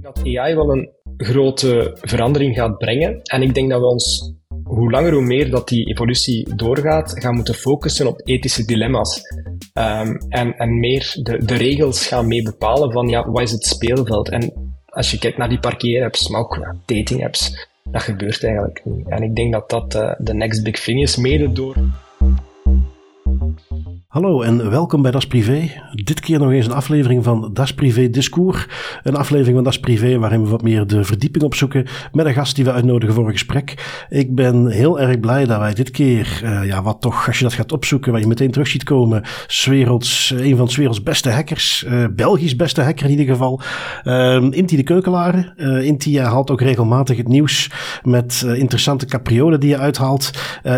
Dat AI wel een grote verandering gaat brengen. En ik denk dat we ons, hoe langer hoe meer dat die evolutie doorgaat, gaan moeten focussen op ethische dilemma's. Ehm, en, en meer de, de regels gaan mee bepalen van ja, wat is het speelveld. En als je kijkt naar die parkeerapps, maar ook dating apps, dat gebeurt eigenlijk niet. En ik denk dat dat uh, de next big thing is, mede door Hallo en welkom bij Das Privé. Dit keer nog eens een aflevering van Das Privé Discours. Een aflevering van Das Privé waarin we wat meer de verdieping opzoeken met een gast die we uitnodigen voor een gesprek. Ik ben heel erg blij dat wij dit keer, uh, ja wat toch, als je dat gaat opzoeken, wat je meteen terug ziet komen, werelds, een van 's werelds beste hackers, uh, Belgisch beste hacker in ieder geval, uh, Inti de Keukelaren. Uh, Inti haalt ook regelmatig het nieuws met interessante capriolen die je uithaalt.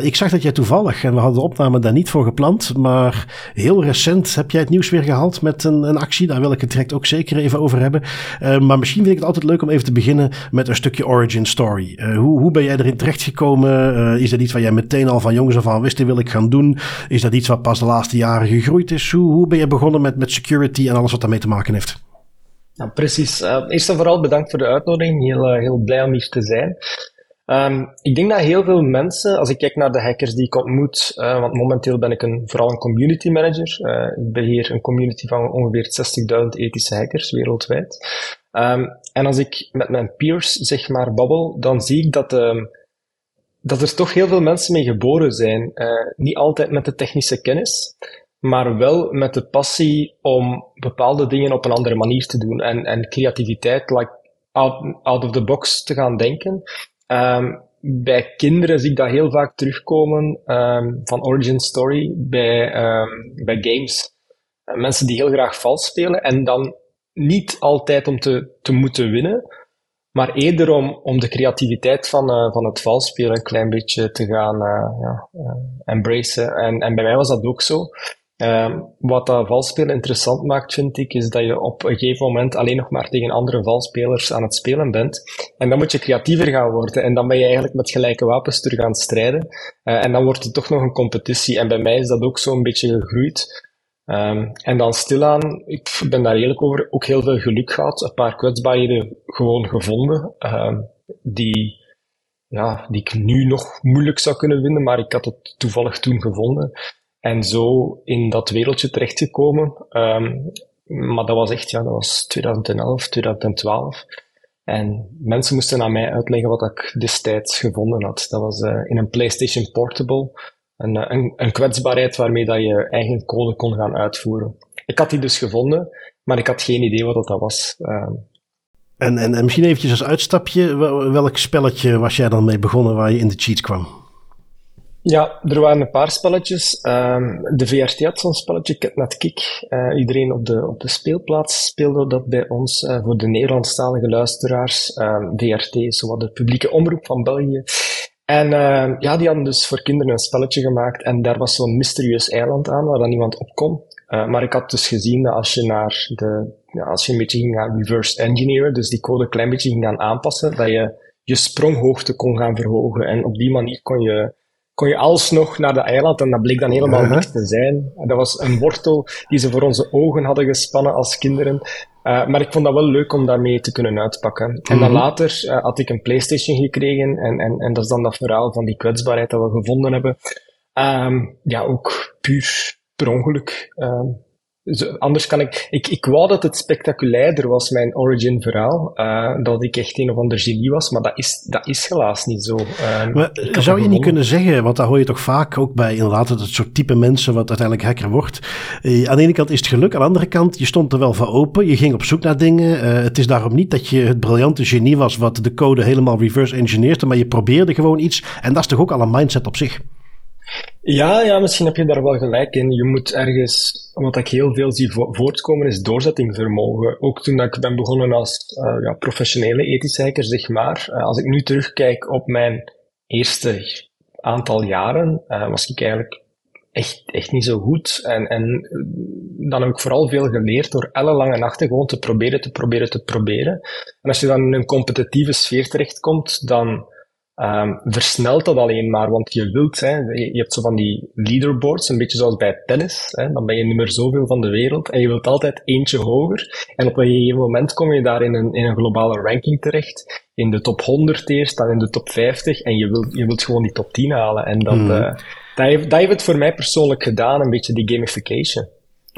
ik zag dat jij toevallig, en we hadden de opname daar niet voor gepland, maar Heel recent heb jij het nieuws weer gehaald met een, een actie. Daar wil ik het direct ook zeker even over hebben. Uh, maar misschien vind ik het altijd leuk om even te beginnen met een stukje origin story. Uh, hoe, hoe ben jij erin terechtgekomen? Uh, is dat iets wat jij meteen al van jongens af aan wist, dit wil ik gaan doen? Is dat iets wat pas de laatste jaren gegroeid is? Hoe, hoe ben je begonnen met, met security en alles wat daarmee te maken heeft? Precies. eerst en vooral bedankt voor de uitnodiging. Heel, heel blij om hier te zijn. Um, ik denk dat heel veel mensen, als ik kijk naar de hackers die ik ontmoet, uh, want momenteel ben ik een, vooral een community manager. Uh, ik beheer een community van ongeveer 60.000 ethische hackers wereldwijd. Um, en als ik met mijn peers zeg maar babbel, dan zie ik dat, um, dat er toch heel veel mensen mee geboren zijn. Uh, niet altijd met de technische kennis, maar wel met de passie om bepaalde dingen op een andere manier te doen. En, en creativiteit, like out of the box te gaan denken. Um, bij kinderen zie ik dat heel vaak terugkomen um, van origin story bij, um, bij games. Uh, mensen die heel graag vals spelen en dan niet altijd om te, te moeten winnen, maar eerder om, om de creativiteit van, uh, van het vals spelen een klein beetje te gaan uh, ja, embracen. En, en bij mij was dat ook zo. Uh, wat dat valspelen interessant maakt, vind ik, is dat je op een gegeven moment alleen nog maar tegen andere valspelers aan het spelen bent. En dan moet je creatiever gaan worden. En dan ben je eigenlijk met gelijke wapens terug aan het strijden. Uh, en dan wordt het toch nog een competitie. En bij mij is dat ook zo een beetje gegroeid. Um, en dan stilaan, ik ben daar eerlijk over, ook heel veel geluk gehad. Een paar kwetsbaarheden gewoon gevonden. Uh, die, ja, die ik nu nog moeilijk zou kunnen vinden, maar ik had het toevallig toen gevonden. En zo in dat wereldje terechtgekomen. Um, maar dat was echt, ja, dat was 2011, 2012. En mensen moesten aan mij uitleggen wat ik destijds gevonden had. Dat was uh, in een PlayStation Portable. Een, eh, een, een, kwetsbaarheid waarmee dat je eigen code kon gaan uitvoeren. Ik had die dus gevonden, maar ik had geen idee wat dat was. Um, en, en, en misschien eventjes als uitstapje, welk spelletje was jij dan mee begonnen waar je in de cheats kwam? Ja, er waren een paar spelletjes. Um, de VRT had zo'n spelletje, Catnet Kick. Uh, iedereen op de, op de speelplaats speelde dat bij ons. Uh, voor de Nederlandstalige luisteraars. Um, VRT is de publieke omroep van België. En uh, ja, die hadden dus voor kinderen een spelletje gemaakt. En daar was zo'n mysterieus eiland aan waar dan niemand op kon. maar ik had dus gezien dat als je naar de, ja, als je een beetje ging gaan reverse engineeren, dus die code een klein beetje ging gaan aanpassen, dat je je spronghoogte kon gaan verhogen. En op die manier kon je kon je alsnog naar de eiland en dat bleek dan helemaal uh niks te zijn. Dat was een wortel die ze voor onze ogen hadden gespannen als kinderen. Uh, maar ik vond dat wel leuk om daarmee te kunnen uitpakken. En dan mhm. later uh, had ik een PlayStation gekregen en, en, en dat is dan dat verhaal van die kwetsbaarheid dat we gevonden hebben. Um, ja, ook puur per ongeluk. Um, anders kan ik, ik... Ik wou dat het spectaculairder was, mijn origin verhaal. Uh, dat ik echt een of ander genie was, maar dat is, dat is helaas niet zo. Uh, maar zou je niet kunnen zeggen, want daar hoor je toch vaak ook bij inderdaad het soort type mensen wat uiteindelijk hacker wordt. Uh, aan de ene kant is het geluk, aan de andere kant, je stond er wel voor open, je ging op zoek naar dingen. Het is daarom niet dat je het briljante genie was wat de code helemaal reverse engineerde, maar je probeerde gewoon iets. En dat is toch ook al een mindset op zich? Ja, ja, misschien heb je daar wel gelijk in. Je moet ergens, wat ik heel veel zie voortkomen, is doorzettingsvermogen. Ook toen ik ben begonnen als uh, ja, professionele ethische hacker, zeg maar. Uh, als ik nu terugkijk op mijn eerste aantal jaren, uh, was ik eigenlijk echt, echt niet zo goed. En, en dan heb ik vooral veel geleerd door ellenlange nachten gewoon te proberen, te proberen, te proberen. En als je dan in een competitieve sfeer terechtkomt, dan um, versnelt dat alleen maar, want je wilt, hè, je, hebt zo van die leaderboards, een beetje zoals bij tennis, hè, dan ben je nummer zoveel van de wereld en je wilt altijd eentje hoger. En op een gegeven moment kom je daar in een, in een globale ranking terecht, in de top 100 eerst, dan in de top 50 en je wilt, je wilt gewoon die top 10 halen. En dat, mm. uh, dat, heeft, dat heeft het voor mij persoonlijk gedaan, een beetje die gamification.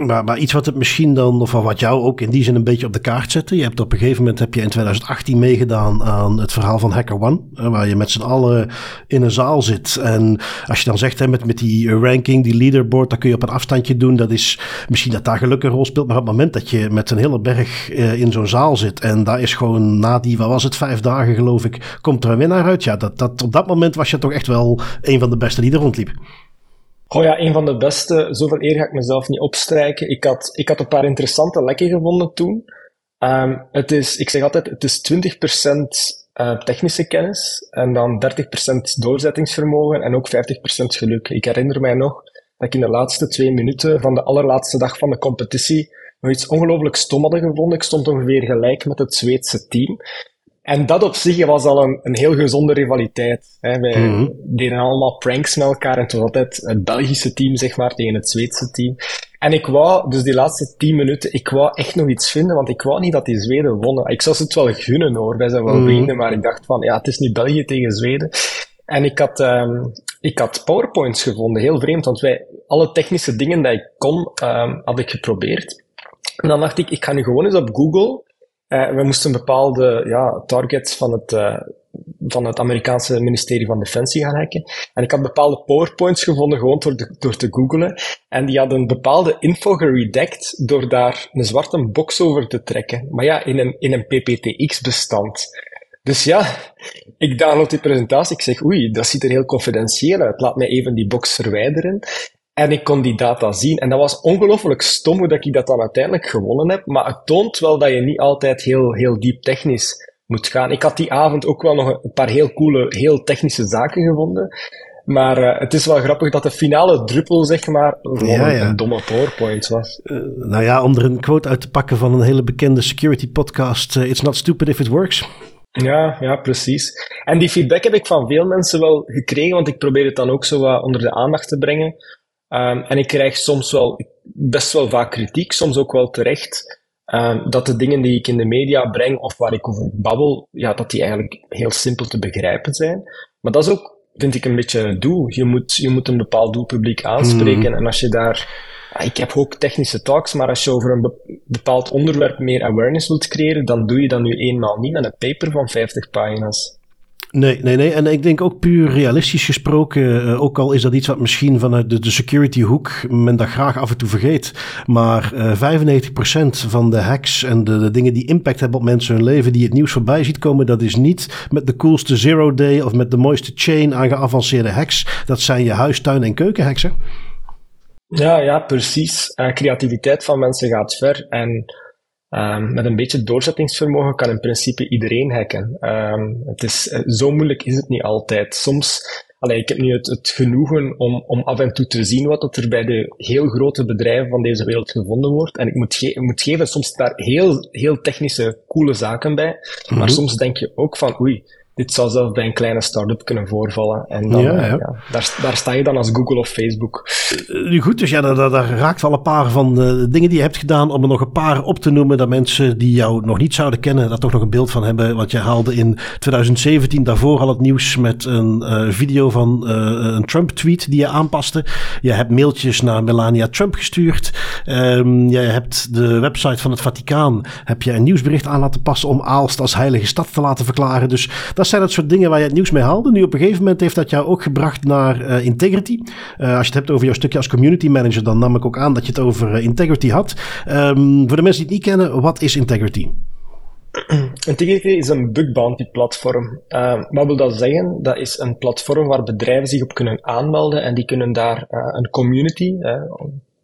Maar, maar iets wat het misschien dan, of wat jou ook in die zin een beetje op de kaart zette. Je hebt op een gegeven moment heb je in 2018 meegedaan aan het verhaal van Hacker One. Waar je met z'n allen in een zaal zit. En als je dan zegt hè, met, met die ranking, die leaderboard, dat kun je op een afstandje doen. Dat is misschien dat daar geluk een rol speelt. Maar op het moment dat je met een hele berg uh, in zo'n zaal zit. En daar is gewoon na die, wat was het, vijf dagen geloof ik, komt er een winnaar uit. Ja, dat, dat, op dat moment was je toch echt wel een van de beste die er rondliep. Oh ja, een van de beste. Zoveel eer ga ik mezelf niet opstrijken. Ik had, ik had een paar interessante lekken gevonden toen. Um, het is, ik zeg altijd, het is 20% uh, eh, technische kennis en dan 30% doorzettingsvermogen en ook 50% geluk. Ik herinner mij nog dat ik in de laatste twee minuten van de allerlaatste dag van de competitie nog iets ongelooflijk stom hadden gevonden. Ik stond ongeveer gelijk met het Zweedse team. En dat op zich was al een, een heel gezonde rivaliteit. Hè. Wij mhm. deden allemaal pranks met elkaar en was altijd het Belgische team, zeg maar, tegen het Zweedse team. En ik wou, dus die laatste tien minuten, ik wou echt nog iets vinden, want ik wou niet dat die Zweden wonnen. Ik zou ze het wel gunnen hoor, wij zijn wel mm vrienden, maar ik dacht van, ja, het is niet België tegen Zweden. En ik had, um, ik had PowerPoints gevonden, heel vreemd, want wij, alle technische dingen die ik kon, um, had ik geprobeerd. En dan dacht ik, ik ga nu gewoon eens op Google uh, we moesten bepaalde ja, targets van het, uh, van het Amerikaanse ministerie van Defensie gaan hacken. En ik had bepaalde powerpoints gevonden gewoon door, door te googlen. En die hadden bepaalde info geredacted door daar een zwarte box over te trekken. Maar ja, in een, in een PPTX-bestand. Dus ja, ik download die presentatie. Ik zeg, oei, dat ziet er heel confidentieel uit. Laat mij even die box verwijderen. En ik kon die data zien. En dat was ongelooflijk stom hoe dat ik dat dan uiteindelijk gewonnen heb. Maar het toont wel dat je niet altijd heel, heel diep technisch moet gaan. Ik had die avond ook wel nog een paar heel coole, heel technische zaken gevonden. Maar uh, het is wel grappig dat de finale druppel, zeg maar, ja, ja. een domme PowerPoint was. Uh, nou ja, om er een quote uit te pakken van een hele bekende security podcast. Uh, It's not stupid if it works. Ja, ja, precies. En die feedback heb ik van veel mensen wel gekregen, want ik probeer het dan ook zo wat onder de aandacht te brengen. Um, en ik krijg soms wel, best wel vaak kritiek, soms ook wel terecht, um, dat de dingen die ik in de media breng of waar ik over babbel, ja, dat die eigenlijk heel simpel te begrijpen zijn. Maar dat is ook, vind ik, een beetje het doel. Je moet, je moet een bepaald doelpubliek aanspreken. Mm. En als je daar, ik heb ook technische talks, maar als je over een bepaald onderwerp meer awareness wilt creëren, dan doe je dat nu eenmaal niet met een paper van 50 pagina's. Nee, nee, nee. En ik denk ook puur realistisch gesproken, uh, ook al is dat iets wat misschien vanuit de, security hoek men dat graag af en toe vergeet. Maar uh, eh, 95% van de hacks en de, dingen die impact hebben op mensen hun leven, die het nieuws voorbij ziet komen, dat is niet met de coolste zero day of met de mooiste chain aan geavanceerde hacks. Dat zijn je huistuin- en keukenhacks, hè? Ja, ja, precies. Uh, creativiteit van mensen gaat ver en Um, met een beetje doorzettingsvermogen kan in principe iedereen hacken. Um, het is, eh, zo moeilijk is het niet altijd. Soms, allee, ik heb nu het, het genoegen om, om af en toe te zien wat er bij de heel grote bedrijven van deze wereld gevonden wordt. En ik moet, ge moet geven, soms daar heel, heel technische, coole zaken bij. Maar mhm. soms denk je ook van, oei, dit zou zelfs bij een kleine start-up kunnen voorvallen. En dan, ja, ja. daar, daar, sta je dan als Google of Facebook. Nu goed, dus ja, daar, daar, raakt al een paar van de dingen die je hebt gedaan. Om er nog een paar op te noemen, dat mensen die jou nog niet zouden kennen, daar toch nog een beeld van hebben. Want je haalde in 2017 daarvoor al het nieuws met een uh, video van uh, een Trump-tweet die je aanpaste. Je hebt mailtjes naar Melania Trump gestuurd. Um, je hebt de website van het Vaticaan, heb je een nieuwsbericht aan laten passen om Aalst als heilige stad te laten verklaren. Dus dat zijn het soort dingen waar je het nieuws mee haalde. Nu op een gegeven moment heeft dat jou ook gebracht naar uh, Integrity. Uh, als je het hebt over jouw stukje als community manager, dan nam ik ook aan dat je het over uh, Integrity had. Um, voor de mensen die het niet kennen, wat is Integrity? Integrity is een bug bounty platform. Uh, wat wil dat zeggen? Dat is een platform waar bedrijven zich op kunnen aanmelden en die kunnen daar een community,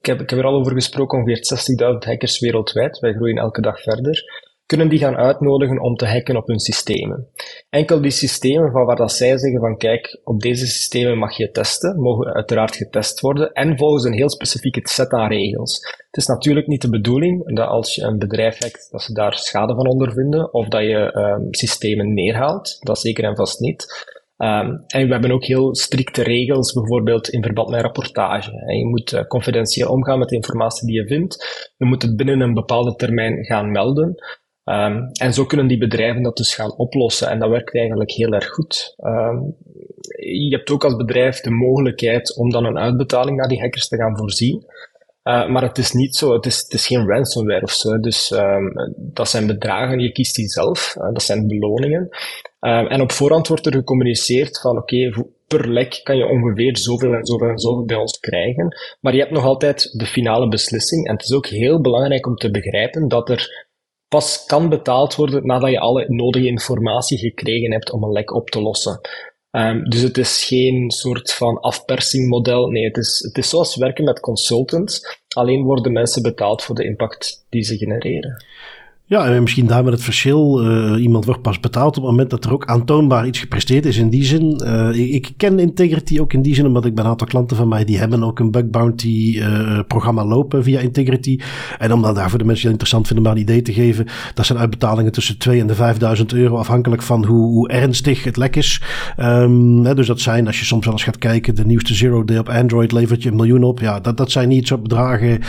ik, heb, ik heb er al over gesproken, ongeveer 60.000 hackers wereldwijd, wij groeien elke dag verder, kunnen die gaan uitnodigen om te hacken op hun systemen. Enkel die systemen van waar dat zij zeggen van kijk, op deze systemen mag je testen, mogen uiteraard getest worden en volgens een heel specifieke set aan regels. Het is natuurlijk niet de bedoeling dat als je een bedrijf hackt, dat ze daar schade van ondervinden of dat je um, systemen neerhaalt. Dat zeker en vast niet. Um, en we hebben ook heel strikte regels, bijvoorbeeld in verband met rapportage. Je moet uh, confidentieel omgaan met de informatie die je vindt. Je moet het binnen een bepaalde termijn gaan melden. Um, en zo kunnen die bedrijven dat dus gaan oplossen. En dat werkt eigenlijk heel erg goed. Um, je hebt ook als bedrijf de mogelijkheid om dan een uitbetaling naar die hackers te gaan voorzien. Uh, maar het is niet zo, het is, het is geen ransomware of zo. Dus um, dat zijn bedragen, je kiest die zelf, uh, dat zijn beloningen. En op voorhand wordt er gecommuniceerd van oké, per lek kan je ongeveer zoveel en zoveel en zoveel bij ons krijgen. Maar je hebt nog altijd de finale beslissing. En het is ook heel belangrijk om te begrijpen dat er pas kan betaald worden nadat je alle nodige informatie gekregen hebt om een lek op te lossen. Um, dus het is geen soort van afpersingmodel. Nee, het is, het is zoals werken met consultants. Alleen worden mensen betaald voor de impact die ze genereren. Ja, en misschien daar met het verschil. Uh, iemand wordt pas betaald op het moment dat er ook aantoonbaar iets gepresteerd is. In die zin, uh, ik, ken Integrity ook in die zin, omdat ik bij een aantal klanten van mij die hebben ook een bug bounty uh, programma lopen via Integrity. En om dan daar voor de mensen die interessant vinden maar een idee te geven, dat zijn uitbetalingen tussen 2 en de 5000 euro, afhankelijk van hoe, hoe ernstig het lek is. Um, hè, dus dat zijn, als je soms wel eens gaat kijken, de nieuwste Zero Day op Android levert je een miljoen op. Ja, dat, dat zijn niet zo'n bedragen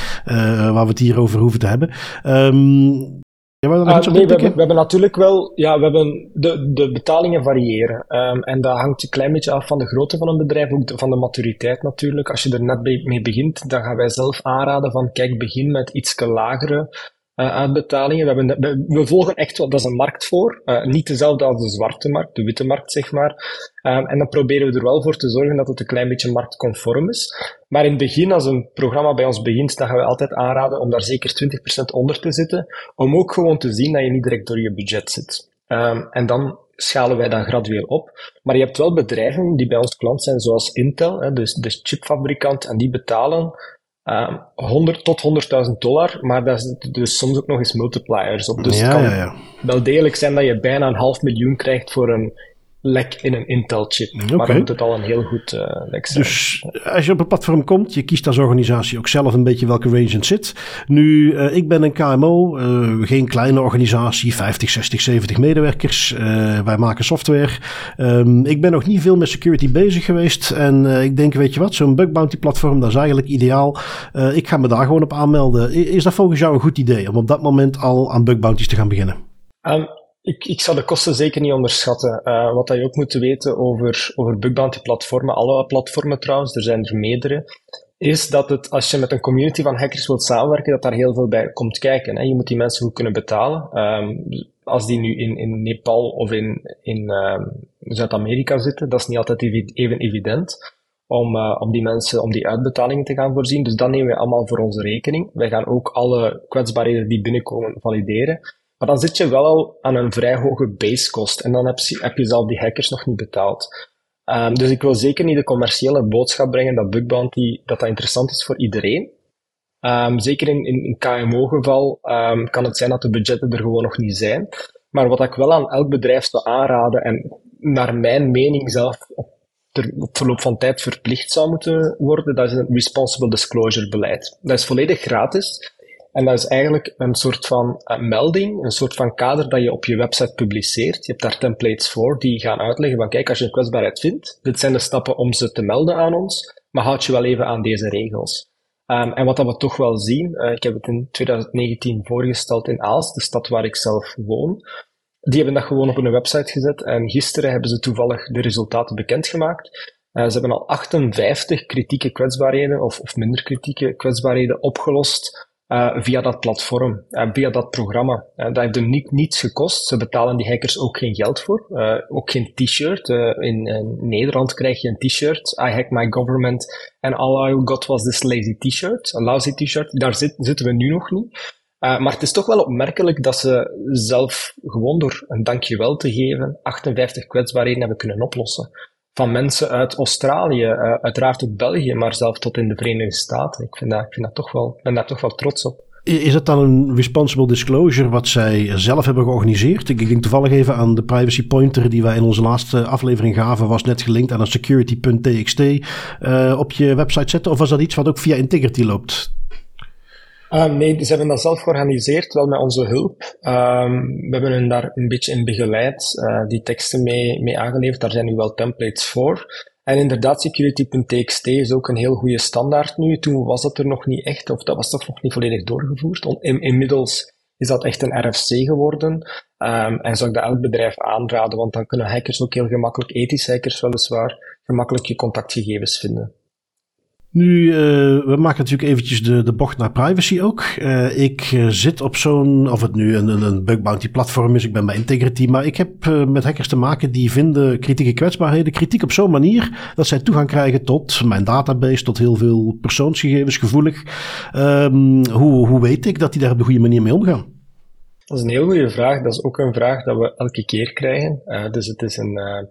waar we het hier over hoeven te hebben. Um, ja, uh, nee, we hebben, we hebben, natuurlijk wel, ja, we hebben de, de betalingen variëren. Um, en dat hangt een klein beetje af van de grootte van een bedrijf, ook van de maturiteit natuurlijk. Als je er net mee begint, dan gaan wij zelf aanraden van, kijk, begin met iets lagere uh, uitbetalingen. We, hebben, we, volgen echt wel, dat is een markt voor. Uh, niet dezelfde als de zwarte markt, de witte markt, zeg maar. Um, en dan proberen we er wel voor te zorgen dat het een klein beetje marktconform is. Maar in het begin, als een programma bij ons begint, dan gaan we altijd aanraden om daar zeker 20% onder te zitten. Om ook gewoon te zien dat je niet direct door je budget zit. Um, en dan schalen wij dan gradueel op. Maar je hebt wel bedrijven die bij ons klant zijn, zoals Intel, hè, dus de chipfabrikant, en die betalen 100 ehm, tot 100.000 dollar, maar daar zitten dus soms ook nog eens multipliers op. Dus het kan ja, ja. wel degelijk zijn dat je bijna een half miljoen krijgt voor een lek in een Intel-chip. Okay. Maar dan moet het al een heel goed uh, lek zijn. Dus als je op een platform komt, je kiest als organisatie ook zelf een beetje welke range het zit. Nu, uh, ik ben een KMO, uh, geen kleine organisatie, 50, 60, 70 medewerkers. wij maken software. Um, ik ben nog niet veel met security bezig geweest. En ik denk, weet je wat, zo'n bug bounty platform, dat is eigenlijk ideaal. ik ga me daar gewoon op aanmelden. Is dat volgens jou een goed idee om op dat moment al aan bug bounties te gaan beginnen? Um, ik, ik zou de kosten zeker niet onderschatten. Uh, wat je ook moet weten over, over bug bounty platformen, alle platformen trouwens, er zijn er meerdere, is dat het, als je met een community van hackers wilt samenwerken, dat daar heel veel bij komt kijken. Hè. Je moet die mensen goed kunnen betalen. Um, als die nu in, in Nepal of in, in um, Zuid-Amerika zitten, dat is niet altijd even evident om, uh, om die mensen, om die uitbetalingen te gaan voorzien. Dus dat nemen we allemaal voor onze rekening. Wij gaan ook alle kwetsbaarheden die binnenkomen valideren. Maar dan zit je wel al aan een vrij hoge basekost en dan heb je, heb je zelf die hackers nog niet betaald. Um, dus ik wil zeker niet de commerciële boodschap brengen dat bug bounty dat dat interessant is voor iedereen. Um, zeker in, in, in KMO-geval ehm, kan het zijn dat de budgetten er gewoon nog niet zijn. Maar wat ik wel aan elk bedrijf zou aanraden en naar mijn mening zelf op, ter, op verloop van tijd verplicht zou moeten worden, dat is een responsible disclosure beleid. Dat is volledig gratis. En dat is eigenlijk een soort van uh, melding, een soort van kader dat je op je website publiceert. Je hebt daar templates voor die gaan uitleggen van kijk, als je een kwetsbaarheid vindt, dit zijn de stappen om ze te melden aan ons, maar houd je wel even aan deze regels. Um, en wat dat we toch wel zien, uh, ik heb het in 2019 voorgesteld in Aalst, de stad waar ik zelf woon. Die hebben dat gewoon op hun website gezet en gisteren hebben ze toevallig de resultaten bekendgemaakt. Uh, ze hebben al 58 kritieke kwetsbaarheden of, of minder kritieke kwetsbaarheden opgelost uh, via dat platform, uh, via dat programma. Uh, dat heeft hem niet, niets gekost. Ze betalen die hackers ook geen geld voor. ook geen t-shirt. In, in, Nederland krijg je een t-shirt. I hack my government and all I got was this lazy t-shirt. Een lousy t-shirt. Daar zit, zitten we nu nog niet. maar het is toch wel opmerkelijk dat ze zelf gewoon door een dankjewel te geven 58 kwetsbaarheden hebben kunnen oplossen van mensen uit Australië, uh, uiteraard ook België, maar zelfs tot in de Verenigde Staten. Ik, vind dat, ik vind dat toch wel, ben daar toch wel trots op. Is dat dan een responsible disclosure wat zij zelf hebben georganiseerd? Ik ging toevallig even aan de privacy pointer die wij in onze laatste aflevering gaven, was net gelinkt aan een security.txt uh, op je website zetten. Of was dat iets wat ook via Integrity loopt? Uh, nee, ze hebben dat zelf georganiseerd, wel met onze hulp. Um, we hebben hen daar een beetje in begeleid, uh, die teksten mee, mee aangeleverd. Daar zijn nu wel templates voor. En inderdaad, security.txt is ook een heel goede standaard nu. Toen was dat er nog niet echt, of dat was toch nog niet volledig doorgevoerd. In, inmiddels is dat echt een RFC geworden. Um, en zou ik dat elk bedrijf aanraden, want dan kunnen hackers ook heel gemakkelijk, ethische hackers weliswaar, gemakkelijk je contactgegevens vinden. Nu, uh, we maken natuurlijk eventjes de, de bocht naar privacy ook. Uh, ik uh, zit op zo'n, of het nu een, een bug bounty platform is, ik ben bij Integrity, maar ik heb met hackers te maken die vinden kritieke kwetsbaarheden, kritiek op zo'n manier dat zij toegang krijgen tot mijn database, tot heel veel persoonsgegevens, gevoelig. Um, hoe, hoe weet ik dat die daar op de goede manier mee omgaan? Dat is een heel goede vraag. Dat is ook een vraag dat we elke keer krijgen. Uh, dus het is, een, uh,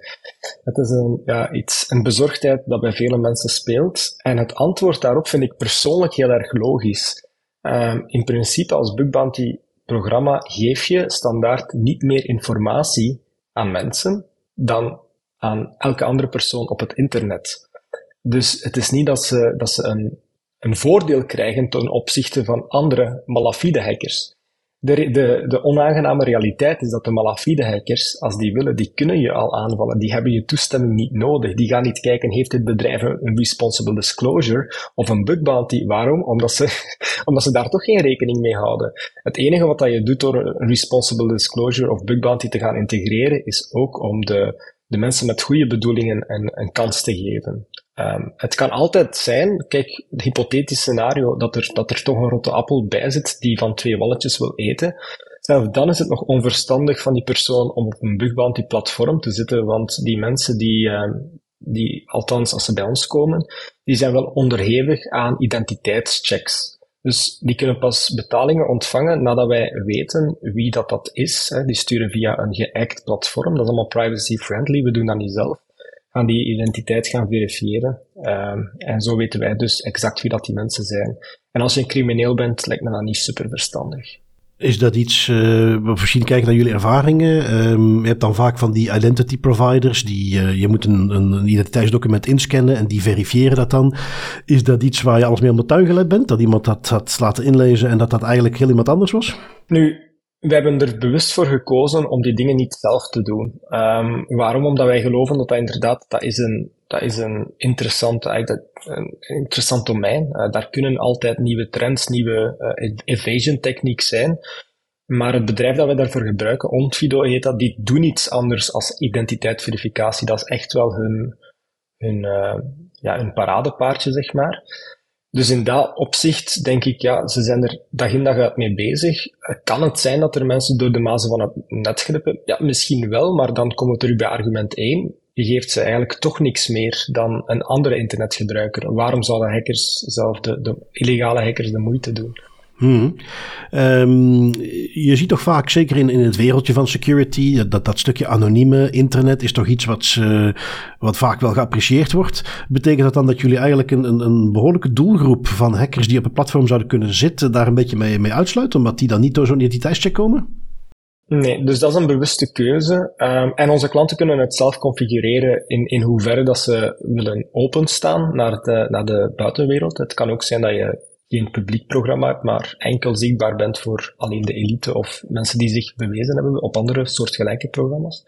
het is een, ja, iets, een bezorgdheid dat bij vele mensen speelt. En het antwoord daarop vind ik persoonlijk heel erg logisch. Uh, in principe, als bug bounty programma geef je standaard niet meer informatie aan mensen dan aan elke andere persoon op het internet. Dus het is niet dat ze, dat ze een, een voordeel krijgen ten opzichte van andere malafide hackers. De, de, de onaangename realiteit is dat de malafide hackers, als die willen, die kunnen je al aanvallen. Die hebben je toestemming niet nodig. Die gaan niet kijken, heeft dit bedrijf een responsible disclosure of een bug bounty? Waarom? Omdat ze, omdat ze daar toch geen rekening mee houden. Het enige wat dat je doet door een responsible disclosure of bug bounty te gaan integreren, is ook om de, de mensen met goede bedoelingen een, een kans te geven. Um, het kan altijd zijn, kijk, het hypothetisch scenario dat er, dat er toch een rotte appel bij zit die van twee walletjes wil eten. Zelfs dan is het nog onverstandig van die persoon om op een bugbounty platform te zitten, want die mensen die, um, die, althans als ze bij ons komen, die zijn wel onderhevig aan identiteitschecks. Dus die kunnen pas betalingen ontvangen nadat wij weten wie dat, dat is. Die sturen via een geact platform. Dat is allemaal privacy friendly. We doen dat niet zelf. Gaan die identiteit gaan verifiëren. Um, en zo weten wij dus exact wie dat die mensen zijn. En als je een crimineel bent, lijkt me dat niet super verstandig. Is dat iets, uh, misschien kijken naar jullie ervaringen. Um, je hebt dan vaak van die identity providers, die uh, je moet een, een, identiteitsdocument inscannen en die verifiëren dat dan. Is dat iets waar je alles mee op de gelet bent? Dat iemand dat had laten inlezen en dat dat eigenlijk heel iemand anders was? Nu, we hebben er bewust voor gekozen om die dingen niet zelf te doen. Um, waarom? Omdat wij geloven dat dat inderdaad, dat is een, dat is een interessant, een interessant domein. Uh, daar kunnen altijd nieuwe trends, nieuwe uh, evasion techniques zijn. Maar het bedrijf dat wij daarvoor gebruiken, Ontfido heet dat, die doen iets anders als identiteitsverificatie. Dat is echt wel hun, hun, uh, ja, hun paradepaardje, zeg maar. Dus in dat opzicht denk ik, ja, ze zijn er dag in dag uit mee bezig. Kan het zijn dat er mensen door de mazen van het net glippen? Ja, misschien wel, maar dan komen we terug bij argument 1. Je geeft ze eigenlijk toch niks meer dan een andere internetgebruiker. Waarom zouden hackers zelf, de, de illegale hackers, de moeite doen? Hmm. Um, je ziet toch vaak, zeker in, in het wereldje van security, dat, dat stukje anonieme internet is toch iets wat, uh, wat vaak wel geapprecieerd wordt. Betekent dat dan dat jullie eigenlijk een, een, een, behoorlijke doelgroep van hackers die op het platform zouden kunnen zitten, daar een beetje mee, mee uitsluiten, omdat die dan niet door zo'n identiteitscheck komen? Nee, dus dat is een bewuste keuze. Um, en onze klanten kunnen het zelf configureren in, in hoeverre dat ze willen openstaan naar de, naar de buitenwereld. Het kan ook zijn dat je geen publiek programma maar enkel zichtbaar bent voor alleen de elite of mensen die zich bewezen hebben op andere soortgelijke programma's.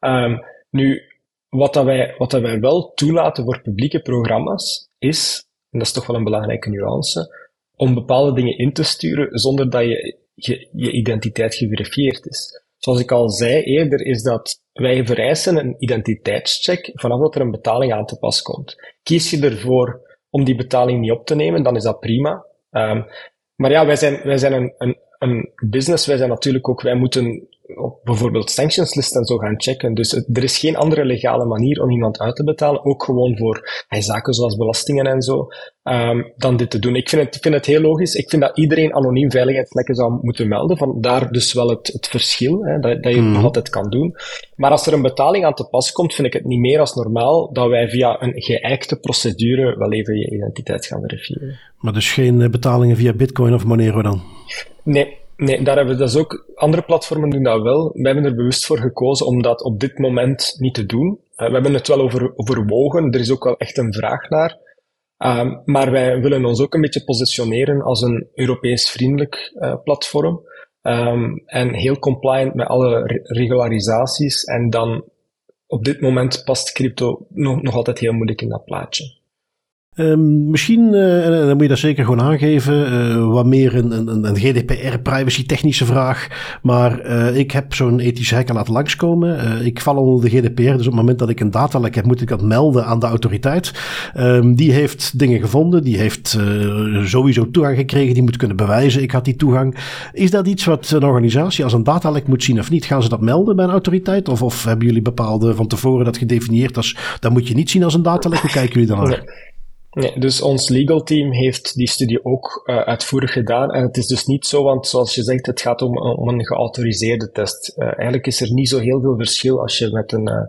Um, nu, wat, dat wij, wat dat wij wel toelaten voor publieke programma's is, en dat is toch wel een belangrijke nuance, om bepaalde dingen in te sturen zonder dat je, je, je identiteit geverifieerd is. Zoals ik al zei eerder, is dat wij vereisen een identiteitscheck vanaf dat er een betaling aan te pas komt. Kies je ervoor om die betaling niet op te nemen, dan is dat prima. Um, maar ja, wij zijn, wij zijn een, een, een business, wij zijn natuurlijk ook, wij moeten op bijvoorbeeld sanctionslisten en zo gaan checken. Dus er is geen andere legale manier om iemand uit te betalen, ook gewoon voor hey, zaken zoals belastingen en zo, um, dan dit te doen. Ik vind, het, ik vind het heel logisch. Ik vind dat iedereen anoniem veiligheidslekken zou moeten melden. Vandaar dus wel het, het verschil, hè, dat, dat je mm. altijd kan doen. Maar als er een betaling aan te pas komt, vind ik het niet meer als normaal dat wij via een geëikte procedure wel even je identiteit gaan verifiëren. Maar dus geen betalingen via Bitcoin of Monero dan? Nee, Nee, daar hebben we dus ook, andere platformen doen dat wel. We hebben er bewust voor gekozen om dat op dit moment niet te doen. Uh, we hebben het wel over, overwogen, er is ook wel echt een vraag naar. Um, maar wij willen ons ook een beetje positioneren als een Europees vriendelijk uh, platform. Um, en heel compliant met alle re regularisaties. En dan op dit moment past crypto nog, nog altijd heel moeilijk in dat plaatje. Um, misschien, uh, dan moet je dat zeker gewoon aangeven, uh, wat meer een, een, een GDPR-privacy-technische vraag. Maar uh, ik heb zo'n ethische hacker laten langskomen. ik val onder de GDPR, dus op het moment dat ik een datalek heb, moet ik dat melden aan de autoriteit. Um, die heeft dingen gevonden, die heeft sowieso toegang gekregen, die moet kunnen bewijzen, ik had die toegang. Is dat iets wat een organisatie als een datalek moet zien of niet? Gaan ze dat melden bij een autoriteit? Of, of hebben jullie bepaalde van tevoren dat gedefinieerd als, dat moet je niet zien als een datalek? Hoe kijken jullie dan naar? Nee, dus ons legal team heeft die studie ook uh, uitvoerig gedaan. En het is dus niet zo, want zoals je zegt, het gaat om, een geautoriseerde test. Uh, eigenlijk is er niet zo heel veel verschil als je met een, uh,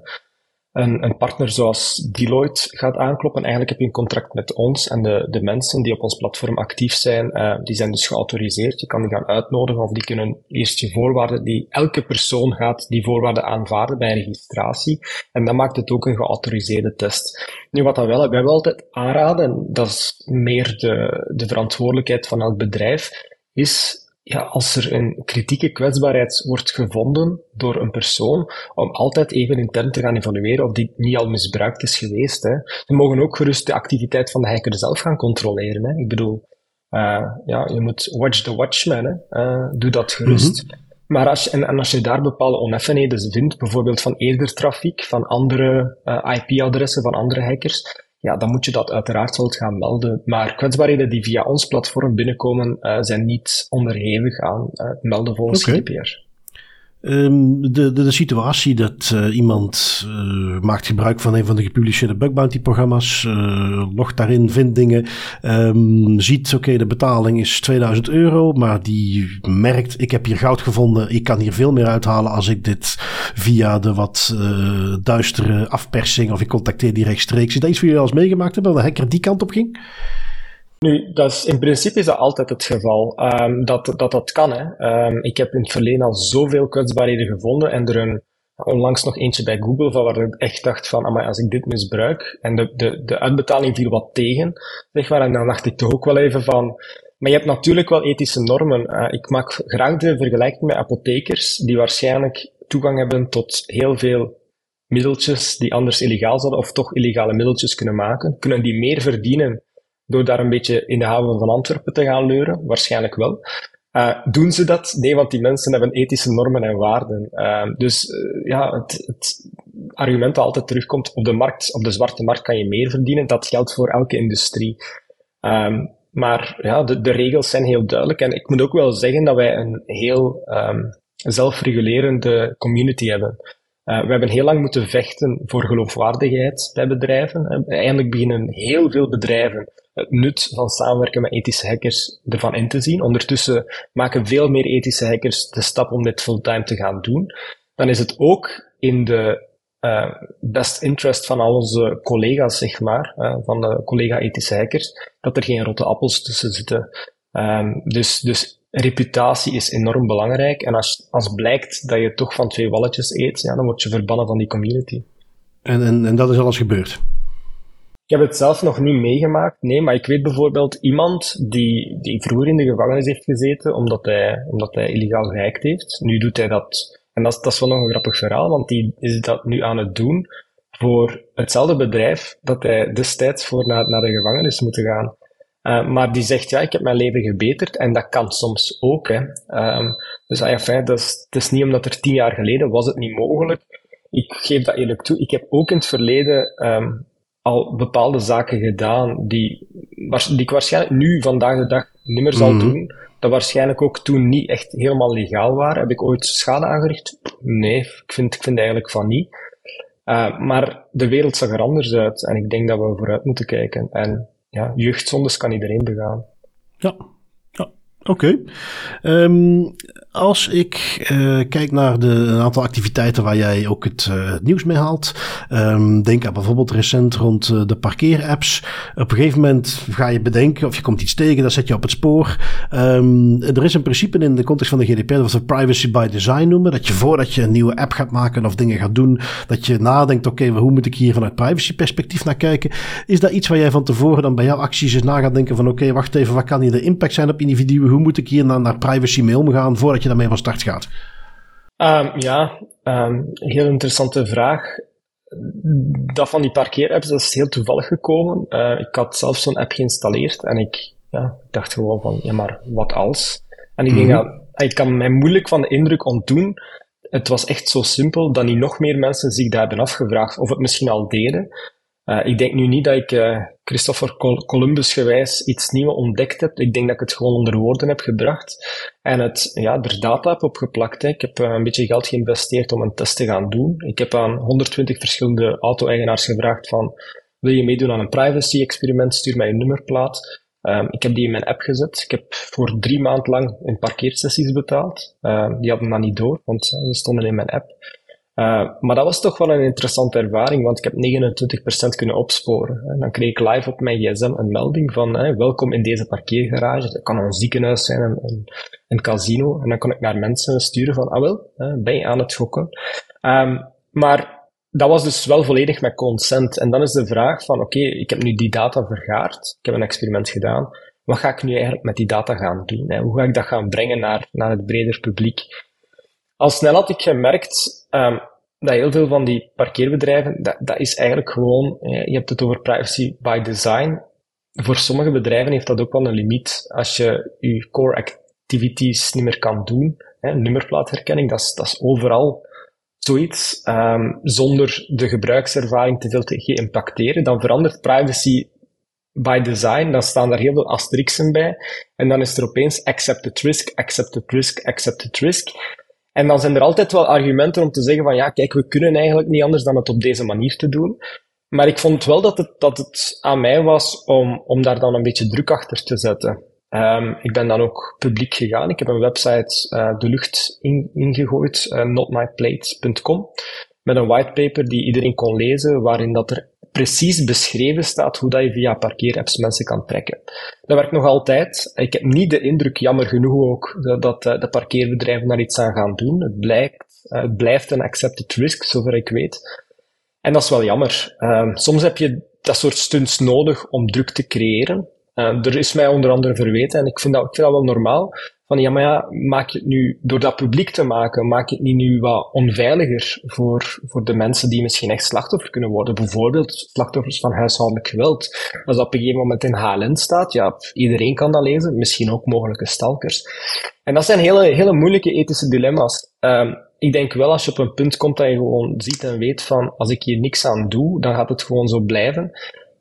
een, een partner zoals Deloitte gaat aankloppen. Eigenlijk heb je een contract met ons en de, de mensen die op ons platform actief zijn, uh, die zijn dus geautoriseerd. Je kan die gaan uitnodigen of die kunnen eerst je voorwaarden, die elke persoon gaat die voorwaarden aanvaarden bij registratie. En dat maakt het ook een geautoriseerde test. Nu, wat dat wel, wij wel altijd aanraden, en dat is meer de, de verantwoordelijkheid van elk bedrijf, is ja, als er een kritieke kwetsbaarheid wordt gevonden door een persoon, om altijd even intern te gaan evalueren of die niet al misbruikt is geweest. Hè. We mogen ook gerust de activiteit van de hacker zelf gaan controleren. Hè. Ik bedoel, uh, ja, je moet watch the watchman. Hè. Uh, doe dat gerust. Mhm. Maar als je, en, en, als je daar bepaalde oneffenheden vindt, bijvoorbeeld van eerder trafiek, van andere uh, IP-adressen van andere hackers, ja, dan moet je dat uiteraard wel gaan melden. Maar kwetsbaarheden die via ons platform binnenkomen, uh, zijn niet onderhevig aan uh, het melden volgens okay. GDPR. Um, de, de, de, situatie dat uh, iemand uh, maakt gebruik van een van de gepubliceerde bug bounty programma's, uh, logt daarin, vindt dingen, um, ziet oké, de betaling is 2000 euro, maar die merkt ik heb hier goud gevonden, ik kan hier veel meer uithalen als ik dit via de wat duistere afpersing of ik contacteer die rechtstreeks. Is dat iets wat jullie al eens meegemaakt hebben, dat de hacker die kant op ging? Nu, dat is, in principe is dat altijd het geval, um, dat, dat dat kan. Hè. Um, ik heb in het verleden al zoveel kwetsbaarheden gevonden en er een, onlangs nog eentje bij Google van waar ik echt dacht van, maar als ik dit misbruik en de, de, de uitbetaling viel wat tegen, zeg maar, en dan dacht ik toch ook wel even van, maar je hebt natuurlijk wel ethische normen. Uh, ik maak graag de vergelijking met apothekers die waarschijnlijk toegang hebben tot heel veel middeltjes die anders illegaal zouden of toch illegale middeltjes kunnen maken. Kunnen die meer verdienen door daar een beetje in de haven van Antwerpen te gaan leuren? Waarschijnlijk wel. Uh, doen ze dat? Nee, want die mensen hebben ethische normen en waarden. Uh, dus uh, ja, het, het, argument dat altijd terugkomt, op de markt, op de zwarte markt kan je meer verdienen. Dat geldt voor elke industrie. Um, maar ja, de, de, regels zijn heel duidelijk. En ik moet ook wel zeggen dat wij een heel um, zelfregulerende community hebben. Uh, we hebben heel lang moeten vechten voor geloofwaardigheid bij bedrijven. Eindelijk beginnen heel veel bedrijven het nut van samenwerken met ethische hackers ervan in te zien. Ondertussen maken veel meer ethische hackers de stap om dit fulltime te gaan doen. Dan is het ook in de uh, best interest van al onze collega's, zeg maar, uh, van de collega-ethische hackers, dat er geen rotte appels tussen zitten. Um, dus, dus reputatie is enorm belangrijk. En als, als blijkt dat je toch van twee walletjes eet, ja, dan word je verbannen van die community. En, en, en dat is alles gebeurd? Ik heb het zelf nog niet meegemaakt, nee, maar ik weet bijvoorbeeld iemand die, die vroeger in de gevangenis heeft gezeten omdat hij, omdat hij illegaal gehackt heeft. Nu doet hij dat, en dat, dat is wel nog een grappig verhaal, want die is dat nu aan het doen voor hetzelfde bedrijf dat hij destijds voor naar, naar de gevangenis moet gaan. Uh, maar die zegt, ja, ik heb mijn leven gebeterd en dat kan soms ook. Hè. Um, dus ah, ja, fijn, dat is, het is niet omdat er tien jaar geleden was het niet mogelijk. Ik geef dat eerlijk toe. Ik heb ook in het verleden um, al bepaalde zaken gedaan die, die ik waarschijnlijk nu, vandaag de dag, niet meer zal mm doen. Dat waarschijnlijk ook toen niet echt helemaal legaal waren. Heb ik ooit schade aangericht? Nee, ik vind, ik vind eigenlijk van niet. Uh, maar de wereld zag er anders uit en ik denk dat we vooruit moeten kijken. En ja, jeugdzondes kan iedereen begaan. Ja, Oké. Ehm, als ik uh, kijk naar de, een aantal activiteiten waar jij ook het uh, nieuws mee haalt. Um, denk aan bijvoorbeeld recent rond uh, de parkeerapps. Op een gegeven moment ga je bedenken of je komt iets tegen, dan zet je op het spoor. Um, er is een principe in de context van de GDPR dat we privacy by design noemen. Dat je voordat je een nieuwe app gaat maken of dingen gaat doen, dat je nadenkt, oké, hoe moet ik hier vanuit privacy perspectief naar kijken? Is dat iets waar jij van tevoren dan bij jouw acties eens na gaat denken van oké, wacht even, wat kan hier de impact zijn op individuen? Hoe moet ik hier naar, naar privacy mee omgaan voordat je daarmee van start gaat? Um, ja, um, heel interessante vraag. Dat van die parkeerapps, dat is heel toevallig gekomen. Uh, ik had zelf zo'n app geïnstalleerd en ik ja, dacht gewoon van, ja maar, wat als? En ik mm -hmm. denk dat, ik kan mij moeilijk van de indruk ontdoen. Het was echt zo simpel dat niet nog meer mensen zich daar hebben afgevraagd of het misschien al deden. Uh, ik denk nu niet dat ik uh, Christopher Columbus gewijs iets nieuws ontdekt heb. Ik denk dat ik het gewoon onder woorden heb gebracht en het ja, er data heb opgeplakt. Hè. Ik heb uh, een beetje geld geïnvesteerd om een test te gaan doen. Ik heb aan 120 verschillende auto-eigenaars gevraagd van wil je meedoen aan een privacy-experiment? Stuur mij je nummerplaat. Um, ik heb die in mijn app gezet. Ik heb voor drie maanden lang in parkeersessies betaald. Um, die hadden dat niet door, want ze stonden in mijn app. Uh, maar dat was toch wel een interessante ervaring, want ik heb 29% kunnen opsporen. En dan kreeg ik live op mijn gsm een melding van welkom in deze parkeergarage. Dat kan een ziekenhuis zijn, een, een, casino. En dan kon ik naar mensen sturen van, ah wel, ben je aan het gokken? Um, maar dat was dus wel volledig met consent. En dan is de vraag van, oké, ik heb nu die data vergaard. Ik heb een experiment gedaan. Wat ga ik nu eigenlijk met die data gaan doen? Hè? Hoe ga ik dat gaan brengen naar, naar het breder publiek? Al snel had ik gemerkt um, dat heel veel van die parkeerbedrijven, dat, dat is eigenlijk gewoon, je hebt het over privacy by design. Voor sommige bedrijven heeft dat ook wel een limiet. Als je je core activities niet meer kan doen, hè, nummerplaatherkenning, dat is, dat is overal zoiets, um, zonder de gebruikservaring te veel te geïmpacteren, dan verandert privacy by design, dan staan daar heel veel asterixen bij. En dan is er opeens accepted risk, accepted risk, accepted risk. En dan zijn er altijd wel argumenten om te zeggen van ja, kijk, we kunnen eigenlijk niet anders dan het op deze manier te doen. Maar ik vond wel dat het, dat het aan mij was om, om daar dan een beetje druk achter te zetten. Um, ik ben dan ook publiek gegaan. Ik heb een website uh, de lucht in, ingegooid, uh, notmyplates.com, met een whitepaper die iedereen kon lezen, waarin dat er precies beschreven staat hoe dat je via parkeerapps mensen kan trekken. Dat werkt nog altijd. Ik heb niet de indruk, jammer genoeg ook, dat de parkeerbedrijven daar iets aan gaan doen. Het, blijkt, het blijft een accepted risk, zover ik weet. En dat is wel jammer. Um, soms heb je dat soort stunts nodig om druk te creëren. Uh, er is mij onder andere verweten, en ik vind dat, ik vind dat wel normaal, van ja, maar ja, maak je het nu, door dat publiek te maken, maak je het niet nu wat onveiliger voor, voor de mensen die misschien echt slachtoffer kunnen worden. Bijvoorbeeld slachtoffers van huishoudelijk geweld. Als dat op een gegeven moment in HLN staat, ja, iedereen kan dat lezen, misschien ook mogelijke stalkers. En dat zijn hele, hele moeilijke ethische dilemma's. Um, ik denk wel als je op een punt komt dat je gewoon ziet en weet van, als ik hier niks aan doe, dan gaat het gewoon zo blijven.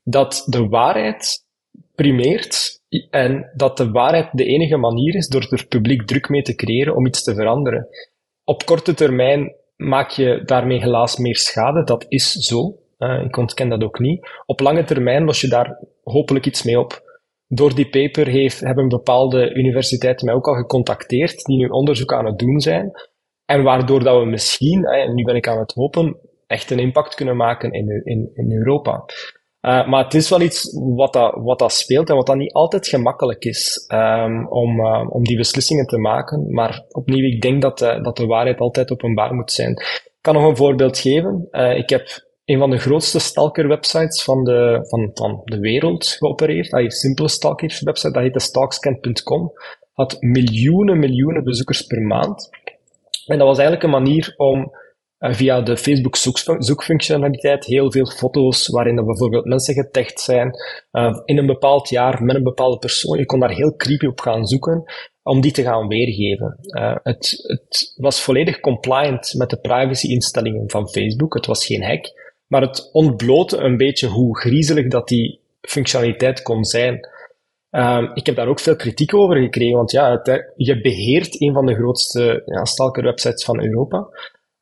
Dat de waarheid primeert en dat de waarheid de enige manier is door er publiek druk mee te creëren om iets te veranderen. Op korte termijn maak je daarmee helaas meer schade, dat is zo. Uh, ik ontken dat ook niet. Op lange termijn los je daar hopelijk iets mee op. Door die paper heeft, hebben bepaalde universiteiten mij ook al gecontacteerd, die nu onderzoek aan het doen zijn. En waardoor dat we misschien, en nu ben ik aan het hopen, echt een impact kunnen maken in, in, in Europa. Uh, maar het is wel iets wat dat, wat dat speelt en wat dan niet altijd gemakkelijk is um, om, uh, om die beslissingen te maken. Maar opnieuw, ik denk dat, uh, dat de waarheid altijd openbaar moet zijn. Ik kan nog een voorbeeld geven. ik heb een van de grootste stalker-websites van de, van, van de wereld geopereerd. Dat is simpele stalker-website, dat heette stalkscan.com. Had miljoenen, miljoenen bezoekers per maand. En dat was eigenlijk een manier om via de Facebook zoekfunctionaliteit heel veel foto's waarin er bijvoorbeeld mensen getagd zijn uh, in een bepaald jaar met een bepaalde persoon. Je kon daar heel creepy op gaan zoeken om die te gaan weergeven. Uh, het, het was volledig compliant met de privacy-instellingen van Facebook. Het was geen hack, maar het ontblootte een beetje hoe griezelig dat die functionaliteit kon zijn. Um, ik heb daar ook veel kritiek over gekregen, want ja, je beheert een van de grootste ja, stalker-websites van Europa.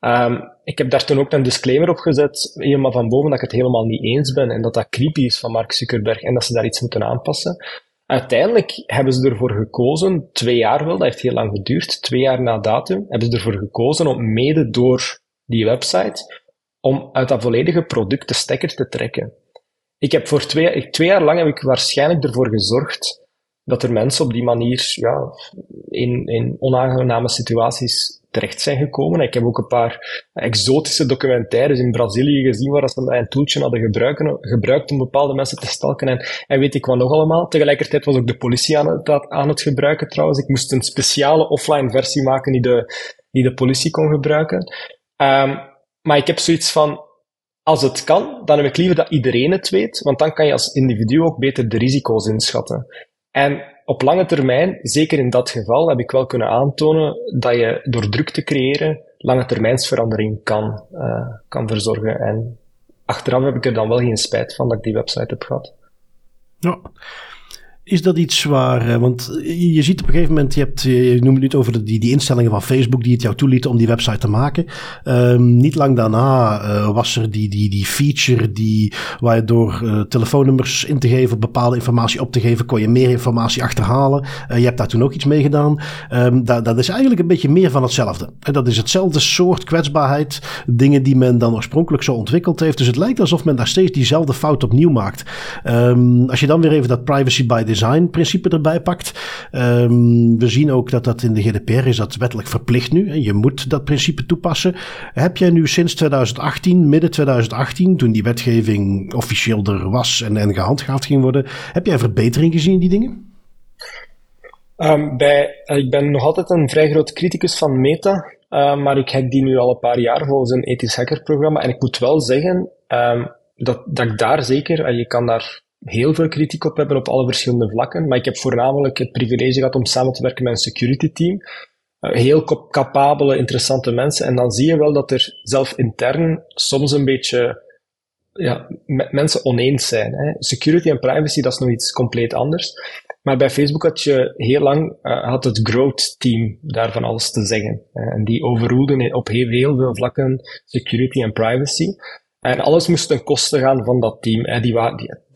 Um, ik heb daar toen ook een disclaimer op gezet, helemaal van boven, dat ik het helemaal niet eens ben en dat dat creepy is van Mark Zuckerberg en dat ze daar iets moeten aanpassen. Uiteindelijk hebben ze ervoor gekozen, twee jaar wel, dat heeft heel lang geduurd, twee jaar na datum, hebben ze ervoor gekozen om mede door die website, om uit dat volledige product de stekker te trekken. Ik heb voor twee, twee jaar lang heb ik waarschijnlijk ervoor gezorgd dat er mensen op die manier ja, in, in onaangename situaties terecht zijn gekomen. Ik heb ook een paar exotische documentaires in Brazilië gezien waar ze een toeltje hadden gebruiken, gebruikt om bepaalde mensen te stalken en, en weet ik wat nog allemaal. Tegelijkertijd was ook de politie aan het, aan het gebruiken trouwens. Ik moest een speciale offline versie maken die de, die de politie kon gebruiken. Um, maar ik heb zoiets van, als het kan, dan heb ik liever dat iedereen het weet, want dan kan je als individu ook beter de risico's inschatten. En op lange termijn, zeker in dat geval, heb ik wel kunnen aantonen dat je door druk te creëren lange termijnsverandering kan, uh, kan verzorgen. En achteraf heb ik er dan wel geen spijt van dat ik die website heb gehad. Ja. Is dat iets waar, eh, want je ziet op een gegeven moment, je, hebt, je noemt het over die, die instellingen van Facebook die het jou toelieten om die website te maken. Um, niet lang daarna uh, was er die, die, die feature die, waar je door uh, telefoonnummers in te geven, bepaalde informatie op te geven, kon je meer informatie achterhalen. Je hebt daar toen ook iets mee gedaan. Um, dat, is eigenlijk een beetje meer van hetzelfde. En dat is hetzelfde soort kwetsbaarheid, dingen die men dan oorspronkelijk zo ontwikkeld heeft. Dus het lijkt alsof men daar steeds diezelfde fout opnieuw maakt. Um, als je dan weer even dat privacy by design design-principe erbij pakt. Um, we zien ook dat dat in de GDPR is dat wettelijk verplicht nu. En je moet dat principe toepassen. Heb jij nu sinds 2018, midden 2018, toen die wetgeving officieel er was en, en gehandhaafd ging worden, heb jij verbetering gezien die dingen? Um, bij, uh, ik ben nog altijd een vrij groot criticus van Meta, uh, maar ik hack die nu al een paar jaar volgens een ethisch hackerprogramma. En ik moet wel zeggen um, dat, dat ik daar zeker, en je kan daar heel veel kritiek op hebben op alle verschillende vlakken. Maar ik heb voornamelijk het privilege gehad om samen te werken met een security team. Uh, heel capabele, interessante mensen. En dan zie je wel dat er zelf intern soms een beetje ja, mensen oneens zijn. Hè. Security en privacy, dat is nog iets compleet anders. Maar bij Facebook had je heel lang uh, had het growth team daarvan alles te zeggen. en die overroelden op heel, veel vlakken security en privacy. En alles moest ten koste gaan van dat team. Hè. Die,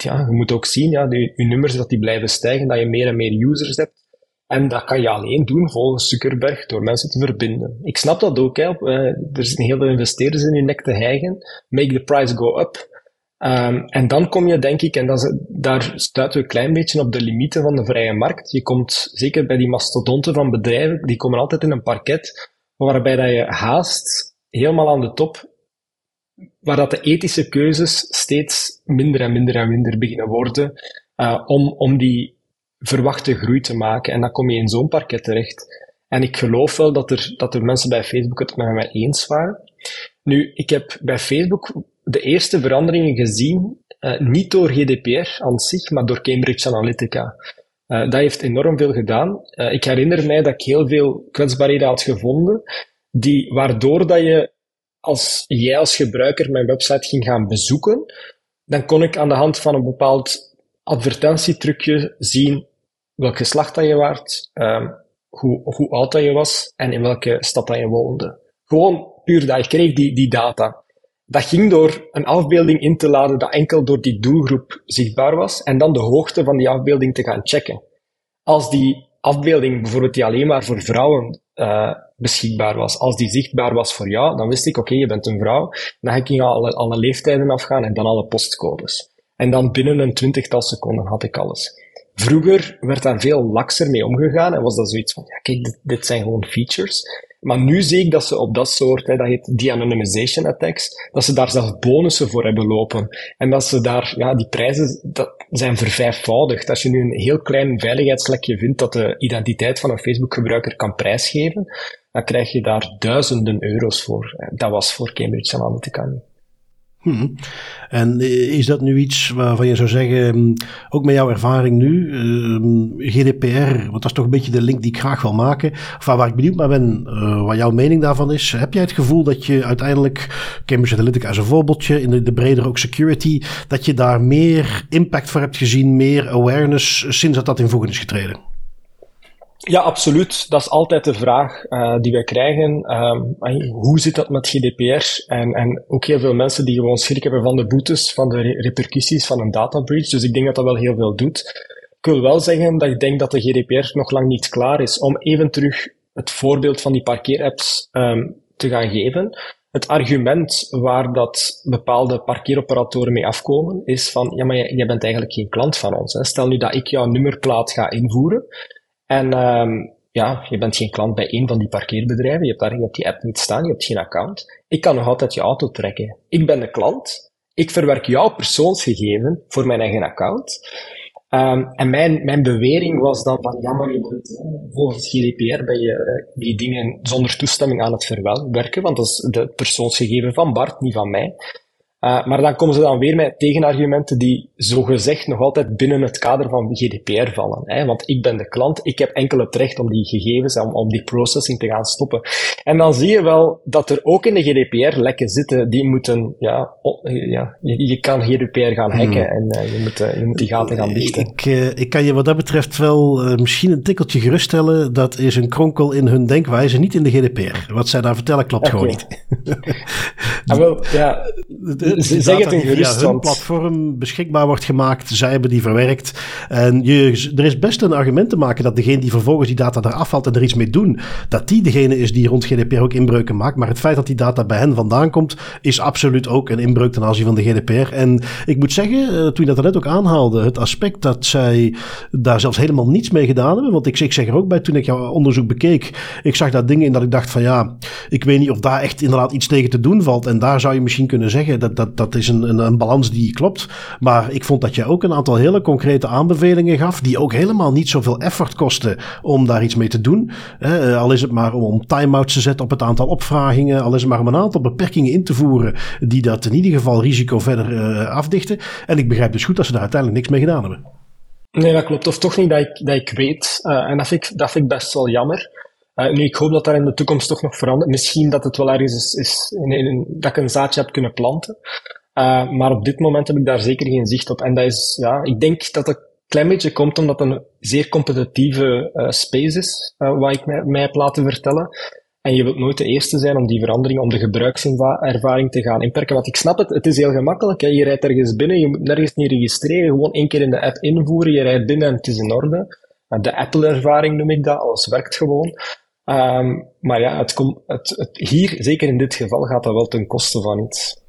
ja, je moet ook zien, ja, die, je nummers dat die blijven stijgen, dat je meer en meer users hebt. En dat kan je alleen doen volgens Zuckerberg door mensen te verbinden. Ik snap dat ook. Hè. Uh, er zijn heel veel investeerders in je nek te hijgen. Make the price go up. Um, en dan kom je, denk ik, en dat daar stuiten we een klein beetje op de limieten van de vrije markt. Je komt, zeker bij die mastodonten van bedrijven, die komen altijd in een parket waarbij dat je haast helemaal aan de top waar dat de ethische keuzes steeds minder en minder en minder beginnen worden uh, om, om die verwachte groei te maken. En dan kom je in zo'n parket terecht. En ik geloof wel dat er, dat er mensen bij Facebook het met mij eens waren. Nu, ik heb bij Facebook de eerste veranderingen gezien, uh, niet door GDPR aan zich, maar door Cambridge Analytica. Uh, dat heeft enorm veel gedaan. Ik herinner mij dat ik heel veel kwetsbaarheden had gevonden, die, waardoor dat je als jij als gebruiker mijn website ging gaan bezoeken, dan kon ik aan de hand van een bepaald advertentietrucje zien welk geslacht dat je waart, um, hoe, hoe oud dat je was en in welke stad dat je woonde. Gewoon puur dat. Ik kreeg die, die data. Dat ging door een afbeelding in te laden dat enkel door die doelgroep zichtbaar was en dan de hoogte van die afbeelding te gaan checken. Als die afbeelding bijvoorbeeld die alleen maar voor vrouwen uh, beschikbaar was. Als die zichtbaar was voor jou, dan wist ik, oké, je bent een vrouw. Dan ging alle, alle leeftijden afgaan en dan alle postcodes. En dan binnen een twintigtal seconden had ik alles. Vroeger werd daar veel lakser mee omgegaan en was dat zoiets van, ja kijk, dit, dit zijn gewoon features. Maar nu zie ik dat ze op dat soort, dat heet de-anonymization attacks, dat ze daar zelf bonussen voor hebben lopen. En dat ze daar, ja, die prijzen dat zijn vervijfvoudigd. Als je nu een heel klein veiligheidslekje vindt dat de identiteit van een Facebook-gebruiker kan prijsgeven, dan krijg je daar duizenden euro's voor. Dat was voor Cambridge Analytica niet. Hmm. En eh, is dat nu iets waarvan je zou zeggen, hm, ook met jouw ervaring nu, uh, GDPR, want dat is toch een beetje de link die ik graag wil maken, of waar ik benieuwd naar ben, uh, wat jouw mening daarvan is. Heb jij het gevoel dat je uiteindelijk, Cambridge Analytica als een voorbeeldje, in de, de breder ook security, dat je daar meer impact voor hebt gezien, meer awareness sinds dat dat in voegen is getreden? Ja, absoluut. Dat is altijd de vraag uh, die wij krijgen. Um, hoe zit dat met GDPR? En, en ook heel veel mensen die gewoon schrik hebben van de boetes, van de repercussies van een data breach. Dus ik denk dat dat wel heel veel doet. ik wil wel zeggen dat ik denk dat de GDPR nog lang niet klaar is om even terug het voorbeeld van die parkeerapps um, te gaan geven. Het argument waar dat bepaalde parkeeroperatoren mee afkomen, is van, ja, maar jij, bent eigenlijk geen klant van ons. Hè. Stel nu dat ik jouw nummerplaat ga invoeren, en um, ja, je bent geen klant bij één van die parkeerbedrijven, je hebt, daar, je hebt die app niet staan, je hebt geen account. Ik kan nog altijd je auto trekken. Ik ben de klant, ik verwerk jouw persoonsgegeven voor mijn eigen account. Um, en mijn, mijn bewering was dan van, ja, maar je bent, volgens GDPR ben je uh, die dingen zonder toestemming aan het verwerken, want dat is de persoonsgegeven van Bart, niet van mij. Uh, maar dan komen ze dan weer met tegenargumenten die zogezegd nog altijd binnen het kader van GDPR vallen. Hè? Want ik ben de klant, ik heb enkel het recht om die gegevens, om, om die processing te gaan stoppen. En dan zie je wel dat er ook in de GDPR lekken zitten die moeten, ja, ja je, je kan GDPR gaan hmm. hacken en uh, je, moet, uh, je moet die gaten gaan dichten. Ik, ik kan je wat dat betreft wel misschien een tikkeltje geruststellen. Dat is een kronkel in hun denkwijze, niet in de GDPR. Wat zij daar vertellen klopt okay. gewoon niet. ah, wel, ja zeg het in via hun platform beschikbaar wordt gemaakt. Zij hebben die verwerkt. En je, er is best een argument te maken dat degene die vervolgens die data eraf haalt en er iets mee doen, dat die degene is die rond GDPR ook inbreuken maakt. Maar het feit dat die data bij hen vandaan komt, is absoluut ook een inbreuk ten aanzien van de GDPR. En ik moet zeggen, eh, toen je dat net ook aanhaalde, het aspect dat zij daar zelfs helemaal niets mee gedaan hebben. Want ik, ik zeg er ook bij, toen ik jouw onderzoek bekeek, ik zag daar dingen in dat ik dacht van ja, ik weet niet of daar echt inderdaad iets tegen te doen valt. En daar zou je misschien kunnen zeggen dat, dat, dat is een, een, een, balans die klopt. Maar ik vond dat je ook een aantal hele concrete aanbevelingen gaf, die ook helemaal niet zoveel effort kosten om daar iets mee te doen. Eh, al is het maar om, om time-outs te zetten op het aantal opvragingen, al is het maar om een aantal beperkingen in te voeren die dat in ieder geval risico verder uh, afdichten. En ik begrijp dus goed dat ze daar uiteindelijk niks mee gedaan hebben. Nee, dat klopt. Of toch niet dat ik, dat ik weet. Uh, en dat vind dat vind ik best wel jammer. Uh, nu, ik hoop dat dat in de toekomst toch nog verandert. Misschien dat het wel ergens is, in, dat ik een zaadje heb kunnen planten. Uh, maar op dit moment heb ik daar zeker geen zicht op. En dat is, ja, ik denk dat een klein beetje komt omdat het een zeer competitieve uh, space is, wat ik mij, mij heb laten vertellen. En je wilt nooit de eerste zijn om die verandering, om de gebruikservaring te gaan inperken. Want ik snap het, het is heel gemakkelijk. Hè. Je rijdt ergens binnen, je moet nergens niet registreren, gewoon één keer in de app invoeren, je rijdt binnen en het is in orde. De Apple-ervaring noem ik dat, alles werkt gewoon. Um, maar ja, het, het, het, hier, zeker in dit geval, gaat dat wel ten koste van iets.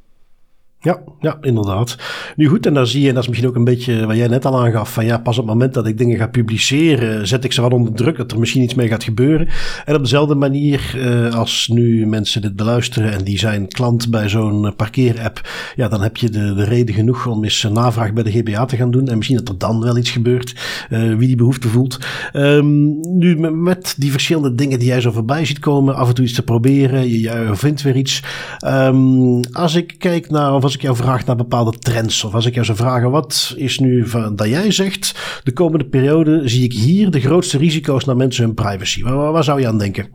Ja, ja, inderdaad. Nu goed, en dan zie je, en dat is misschien ook een beetje wat jij net al aangaf, van ja, pas op het moment dat ik dingen ga publiceren, zet ik ze wat onder druk, dat er misschien iets mee gaat gebeuren. En op dezelfde manier, eh, als nu mensen dit beluisteren en die zijn klant bij zo'n parkeerapp, ja, dan heb je de, de reden genoeg om eens een navraag bij de GBA te gaan doen. En misschien dat er dan wel iets gebeurt, uh, wie die behoefte voelt. Um, nu, met die verschillende dingen die jij zo voorbij ziet komen, af en toe iets te proberen, je, je vindt weer iets. Um, als ik kijk naar, of als ik jou vraag naar bepaalde trends, of als ik jou zou vragen, wat is nu van, dat jij zegt, de komende periode zie ik hier de grootste risico's naar mensen hun privacy. Waar, waar zou je aan denken?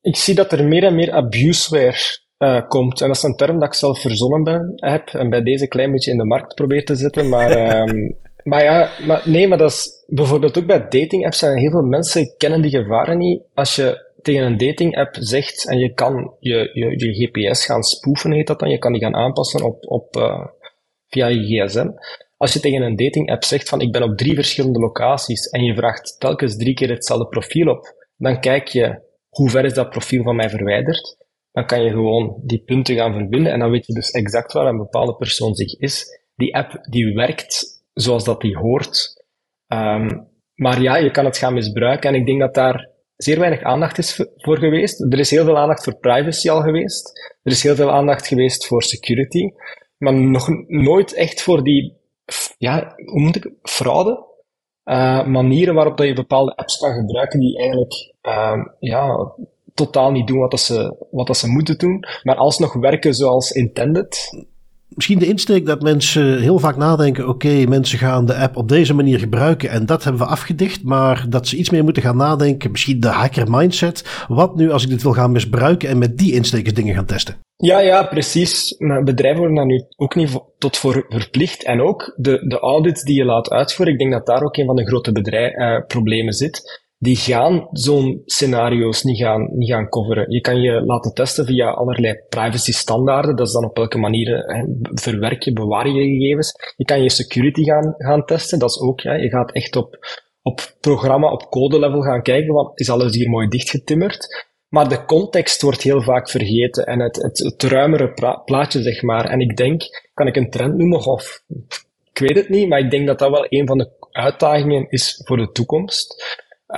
Ik zie dat er meer en meer abuseware uh, komt. En dat is een term dat ik zelf verzonnen ben, heb en bij deze klein beetje in de markt probeer te zetten. Maar, um, maar ja, maar, nee, maar dat is bijvoorbeeld ook bij dating apps zijn heel veel mensen kennen die gevaren niet. Als je tegen een dating app zegt en je kan je, je, je GPS gaan spoefen, heet dat dan. Je kan die gaan aanpassen op, op, uh, via je gsm. Als je tegen een dating app zegt van ik ben op drie verschillende locaties en je vraagt telkens drie keer hetzelfde profiel op, dan kijk je hoe ver is dat profiel van mij verwijderd. Dan kan je gewoon die punten gaan verbinden en dan weet je dus exact waar een bepaalde persoon zich is. Die app die werkt zoals dat die hoort. Um, maar ja, je kan het gaan misbruiken en ik denk dat daar zeer weinig aandacht is voor geweest. Er is heel veel aandacht voor privacy al geweest. Er is heel veel aandacht geweest voor security. Maar nog nooit echt voor die, ja, hoe moet ik, fraude? Uh, manieren waarop dat je bepaalde apps kan gebruiken die eigenlijk, uh, ja, totaal niet doen wat, dat ze, wat dat ze moeten doen, maar alsnog werken zoals intended misschien de insteek dat mensen heel vaak nadenken: oké, mensen gaan de app op deze manier gebruiken en dat hebben we afgedicht, maar dat ze iets meer moeten gaan nadenken, misschien de hacker mindset. Wat nu als ik dit wil gaan misbruiken en met die insteekers dingen gaan testen? Ja, ja, precies. Maar bedrijven worden daar nu ook niet tot voor verplicht. En ook de, de audits die je laat uitvoeren, ik denk dat daar ook een van de grote bedrijf, uh, problemen zit. Die gaan zo'n scenario's niet gaan, niet gaan coveren. Je kan je laten testen via allerlei privacy standaarden. Dat is dan op welke manier hè, verwerk je, bewaar je gegevens. Je kan je security gaan, gaan testen. Dat is ook, ja, je gaat echt op, op programma, op code level gaan kijken, wat is alles hier mooi dichtgetimmerd. Maar de context wordt heel vaak vergeten en het, het, het ruimere plaatje, zeg maar. En ik denk, kan ik een trend noemen of ik weet het niet, maar ik denk dat dat wel een van de uitdagingen is voor de toekomst.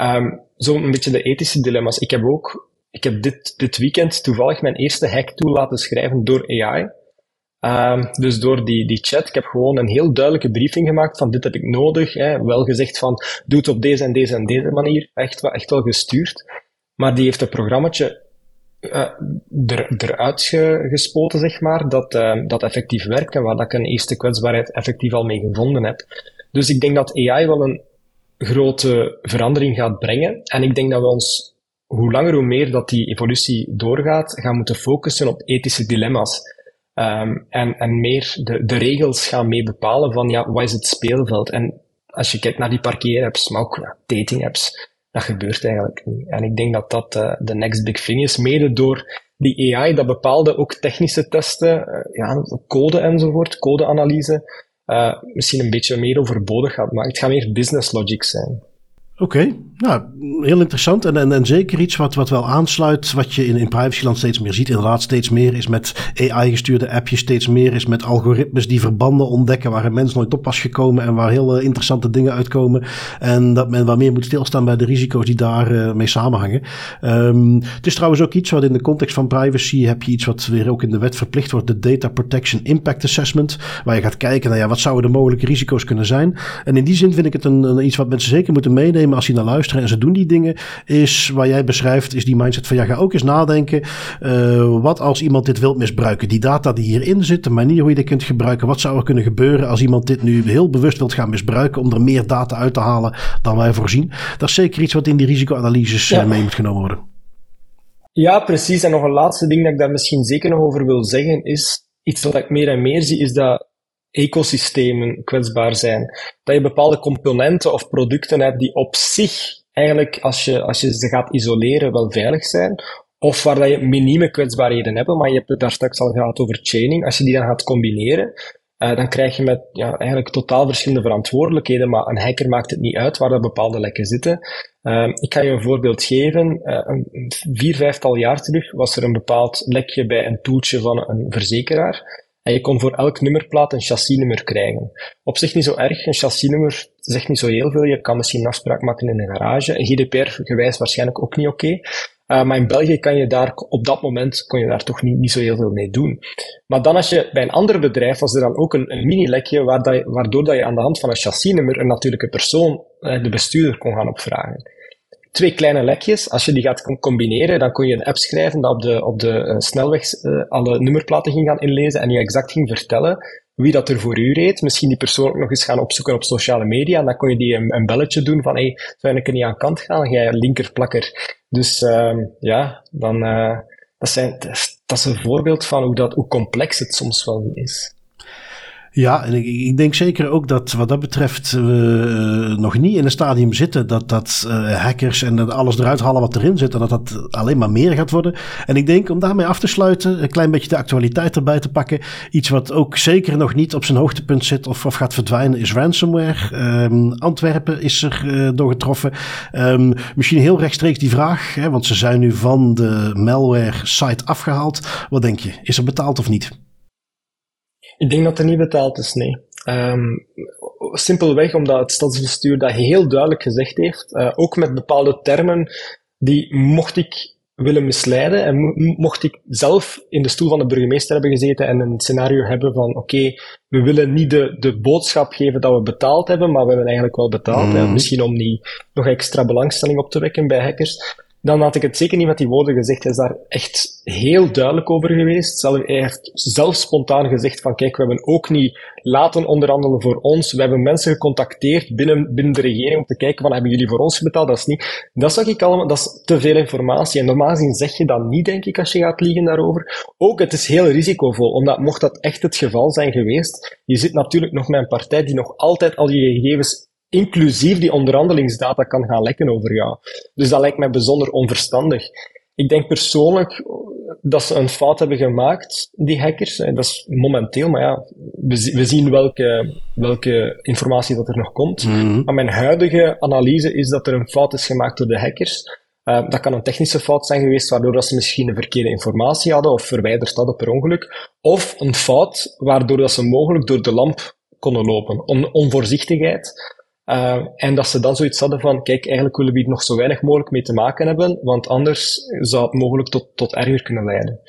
Um, zo een beetje de ethische dilemma's. Ik heb ook, ik heb dit, dit weekend toevallig mijn eerste hack tool laten schrijven door AI. Ehm, dus door die, die chat, ik heb gewoon een heel duidelijke briefing gemaakt van dit heb ik nodig. Hè, wel gezegd van doe het op deze en deze en deze manier. Echt, echt wel gestuurd. Maar die heeft een programmaatje uh, er, eruit gespoten, zeg maar, dat, uh, dat effectief werkt en waar dat ik een eerste kwetsbaarheid effectief al mee gevonden heb. Dus ik denk dat AI wel een grote verandering gaat brengen. En ik denk dat we ons, hoe langer hoe meer dat die evolutie doorgaat, gaan moeten focussen op ethische dilemma's. Um, en, en meer de, de regels gaan mee bepalen van, ja, wat is het speelveld? En als je kijkt naar die parkeerapps, maar ook ja, datingapps, dat gebeurt eigenlijk niet. En ik denk dat dat uh, de next big thing is, mede door die AI dat bepaalde ook technische testen, uh, ja, code enzovoort, codeanalyse, uh, misschien een beetje meer overbodig gaat maken. Het gaat meer business logic zijn. Oké, nou, heel interessant. En, en, en zeker iets wat, wat wel aansluit, wat je in, in privacyland steeds meer ziet. Inderdaad, steeds meer is met AI-gestuurde appjes, steeds meer is met algoritmes die verbanden ontdekken waar een mens nooit op was gekomen en waar heel interessante dingen uitkomen. En dat men wat meer moet stilstaan bij de risico's die daarmee uh, mee samenhangen. Um, het is trouwens ook iets wat in de context van privacy heb je iets wat weer ook in de wet verplicht wordt, de Data Protection Impact Assessment, waar je gaat kijken naar ja, wat zouden de mogelijke risico's kunnen zijn. En in die zin vind ik het een, een iets wat mensen zeker moeten meenemen als je naar luisteren en ze doen die dingen, is waar jij beschrijft, is die mindset van ja, ga ook eens nadenken. Uh, wat als iemand dit wil misbruiken? Die data die hierin zit, de manier hoe je dit kunt gebruiken, wat zou er kunnen gebeuren als iemand dit nu heel bewust wilt gaan misbruiken om er meer data uit te halen dan wij voorzien? Dat is zeker iets wat in die risicoanalyses ja. mee moet genomen worden. Ja, precies. En nog een laatste ding dat ik daar misschien zeker nog over wil zeggen is, iets wat ik meer en meer zie, is dat ecosystemen kwetsbaar zijn. Dat je bepaalde componenten of producten hebt die op zich eigenlijk, als je, als je ze gaat isoleren, wel veilig zijn. Of waar dat je minieme kwetsbaarheden hebt, maar je hebt het daar straks al gehad over chaining. Als je die dan gaat combineren, uh, dan krijg je met ja, eigenlijk totaal verschillende verantwoordelijkheden, maar een hacker maakt het niet uit waar dat bepaalde lekken zitten. Uh, ik ga je een voorbeeld geven. Uh, een vier, vijftal jaar terug was er een bepaald lekje bij een toeltje van een verzekeraar. En je kon voor elk nummerplaat een chassisnummer krijgen. Op zich niet zo erg, een chassisnummer zegt niet zo heel veel. Je kan misschien een afspraak maken in een garage. GDPR-gewijs waarschijnlijk ook niet oké. Uh, maar in België kan je daar, op dat moment kon je daar toch niet, niet zo heel veel mee doen. Maar dan als je bij een ander bedrijf, was er dan ook een, een mini-lekje waardoor dat je aan de hand van een chassisnummer een natuurlijke persoon, uh, de bestuurder, kon gaan opvragen twee kleine lekjes. Als je die gaat combineren, dan kon je een app schrijven dat op de, op de uh, snelweg uh, alle nummerplaten ging gaan inlezen en je exact ging vertellen wie dat er voor u reed. Misschien die persoon ook nog eens gaan opzoeken op sociale media. En dan kon je die een, een belletje doen van, hey, zou ik er niet aan kant gaan? Jij linkerplakker. Dus uh, ja, dan, uh, dat, zijn, dat is een voorbeeld van hoe, dat, hoe complex het soms wel is. Ja, en ik, ik, denk zeker ook dat wat dat betreft we uh, nog niet in een stadium zitten dat, dat uh, hackers en dat alles eruit halen wat erin zit en dat dat alleen maar meer gaat worden. En ik denk om daarmee af te sluiten, een klein beetje de actualiteit erbij te pakken. Iets wat ook zeker nog niet op zijn hoogtepunt zit of, of gaat verdwijnen is ransomware. Um, Antwerpen is er uh, door getroffen. Um, misschien heel rechtstreeks die vraag, hè, want ze zijn nu van de malware site afgehaald. Wat denk je, is er betaald of niet? Ik denk dat er niet betaald is, nee. Um, simpelweg omdat het stadsbestuur dat heel duidelijk gezegd heeft, uh, ook met bepaalde termen, die mocht ik willen misleiden en mocht ik zelf in de stoel van de burgemeester hebben gezeten en een scenario hebben van oké, okay, we willen niet de, de boodschap geven dat we betaald hebben, maar we hebben eigenlijk wel betaald. Mm. misschien om niet nog extra belangstelling op te wekken bij hackers dan had ik het zeker niet met die woorden gezegd. Hij is daar echt heel duidelijk over geweest. Hij heeft zelf spontaan gezegd van kijk, we hebben ook niet laten onderhandelen voor ons. We hebben mensen gecontacteerd binnen, binnen de regering om te kijken van hebben jullie voor ons betaald? Dat is niet. Dat zag ik allemaal, dat is te veel informatie. En normaal gezien zeg je dat niet, denk ik, als je gaat liegen daarover. Ook, het is heel risicovol, omdat mocht dat echt het geval zijn geweest, je zit natuurlijk nog met een partij die nog altijd al je gegevens inclusief die onderhandelingsdata kan gaan lekken over jou. Dus dat lijkt mij bijzonder onverstandig. Ik denk persoonlijk dat ze een fout hebben gemaakt, die hackers. Dat is momenteel, maar ja, we, we zien welke, welke informatie dat er nog komt. Mhm. Maar mijn huidige analyse is dat er een fout is gemaakt door de hackers. Uh, dat kan een technische fout zijn geweest, waardoor dat ze misschien de verkeerde informatie hadden of verwijderd hadden per ongeluk. Of een fout waardoor dat ze mogelijk door de lamp konden lopen. On onvoorzichtigheid. Uh, en dat ze dan zoiets hadden van, kijk, eigenlijk willen we hier nog zo weinig mogelijk mee te maken hebben, want anders zou het mogelijk tot, tot erger kunnen leiden.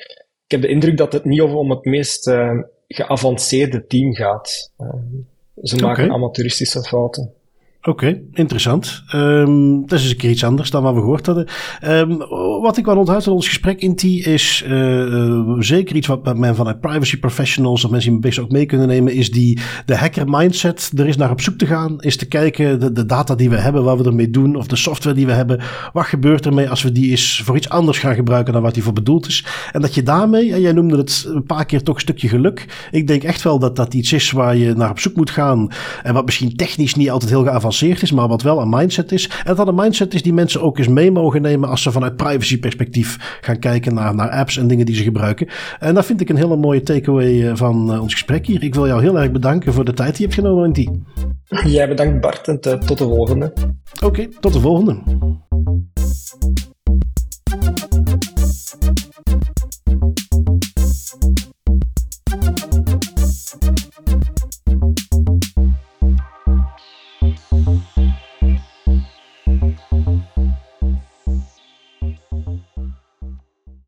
Ik heb de indruk dat het niet om het meest uh, geavanceerde team gaat. Uh, ze maken amateuristische fouten. Oké, interessant. Um, dat is een keer iets anders dan wat we gehoord hadden. Um, wat ik wel onthoud uit ons gesprek, Inti, is uh, uh, zeker iets wat men vanuit privacy professionals of mensen die best ook mee kunnen nemen, is die de hacker mindset. Er is naar op zoek te gaan, is te kijken de, de data die we hebben, wat we ermee doen, of de software die we hebben. Wat gebeurt ermee als we die eens voor iets anders gaan gebruiken dan wat die voor bedoeld is? En dat je daarmee, en jij noemde het een paar keer toch een stukje geluk. Ik denk echt wel dat dat iets is waar je naar op zoek moet gaan en wat misschien technisch niet altijd heel geavanceerd is, maar wat wel een mindset is. En dat een mindset is die mensen ook eens mee mogen nemen als ze vanuit privacy perspectief gaan kijken naar, naar apps en dingen die ze gebruiken. En dat vind ik een hele mooie takeaway van uh, ons gesprek hier. Ik wil jou heel erg bedanken voor de tijd die je hebt genomen, die. Jij bedankt Bart en tot de volgende. Oké, okay, tot de volgende.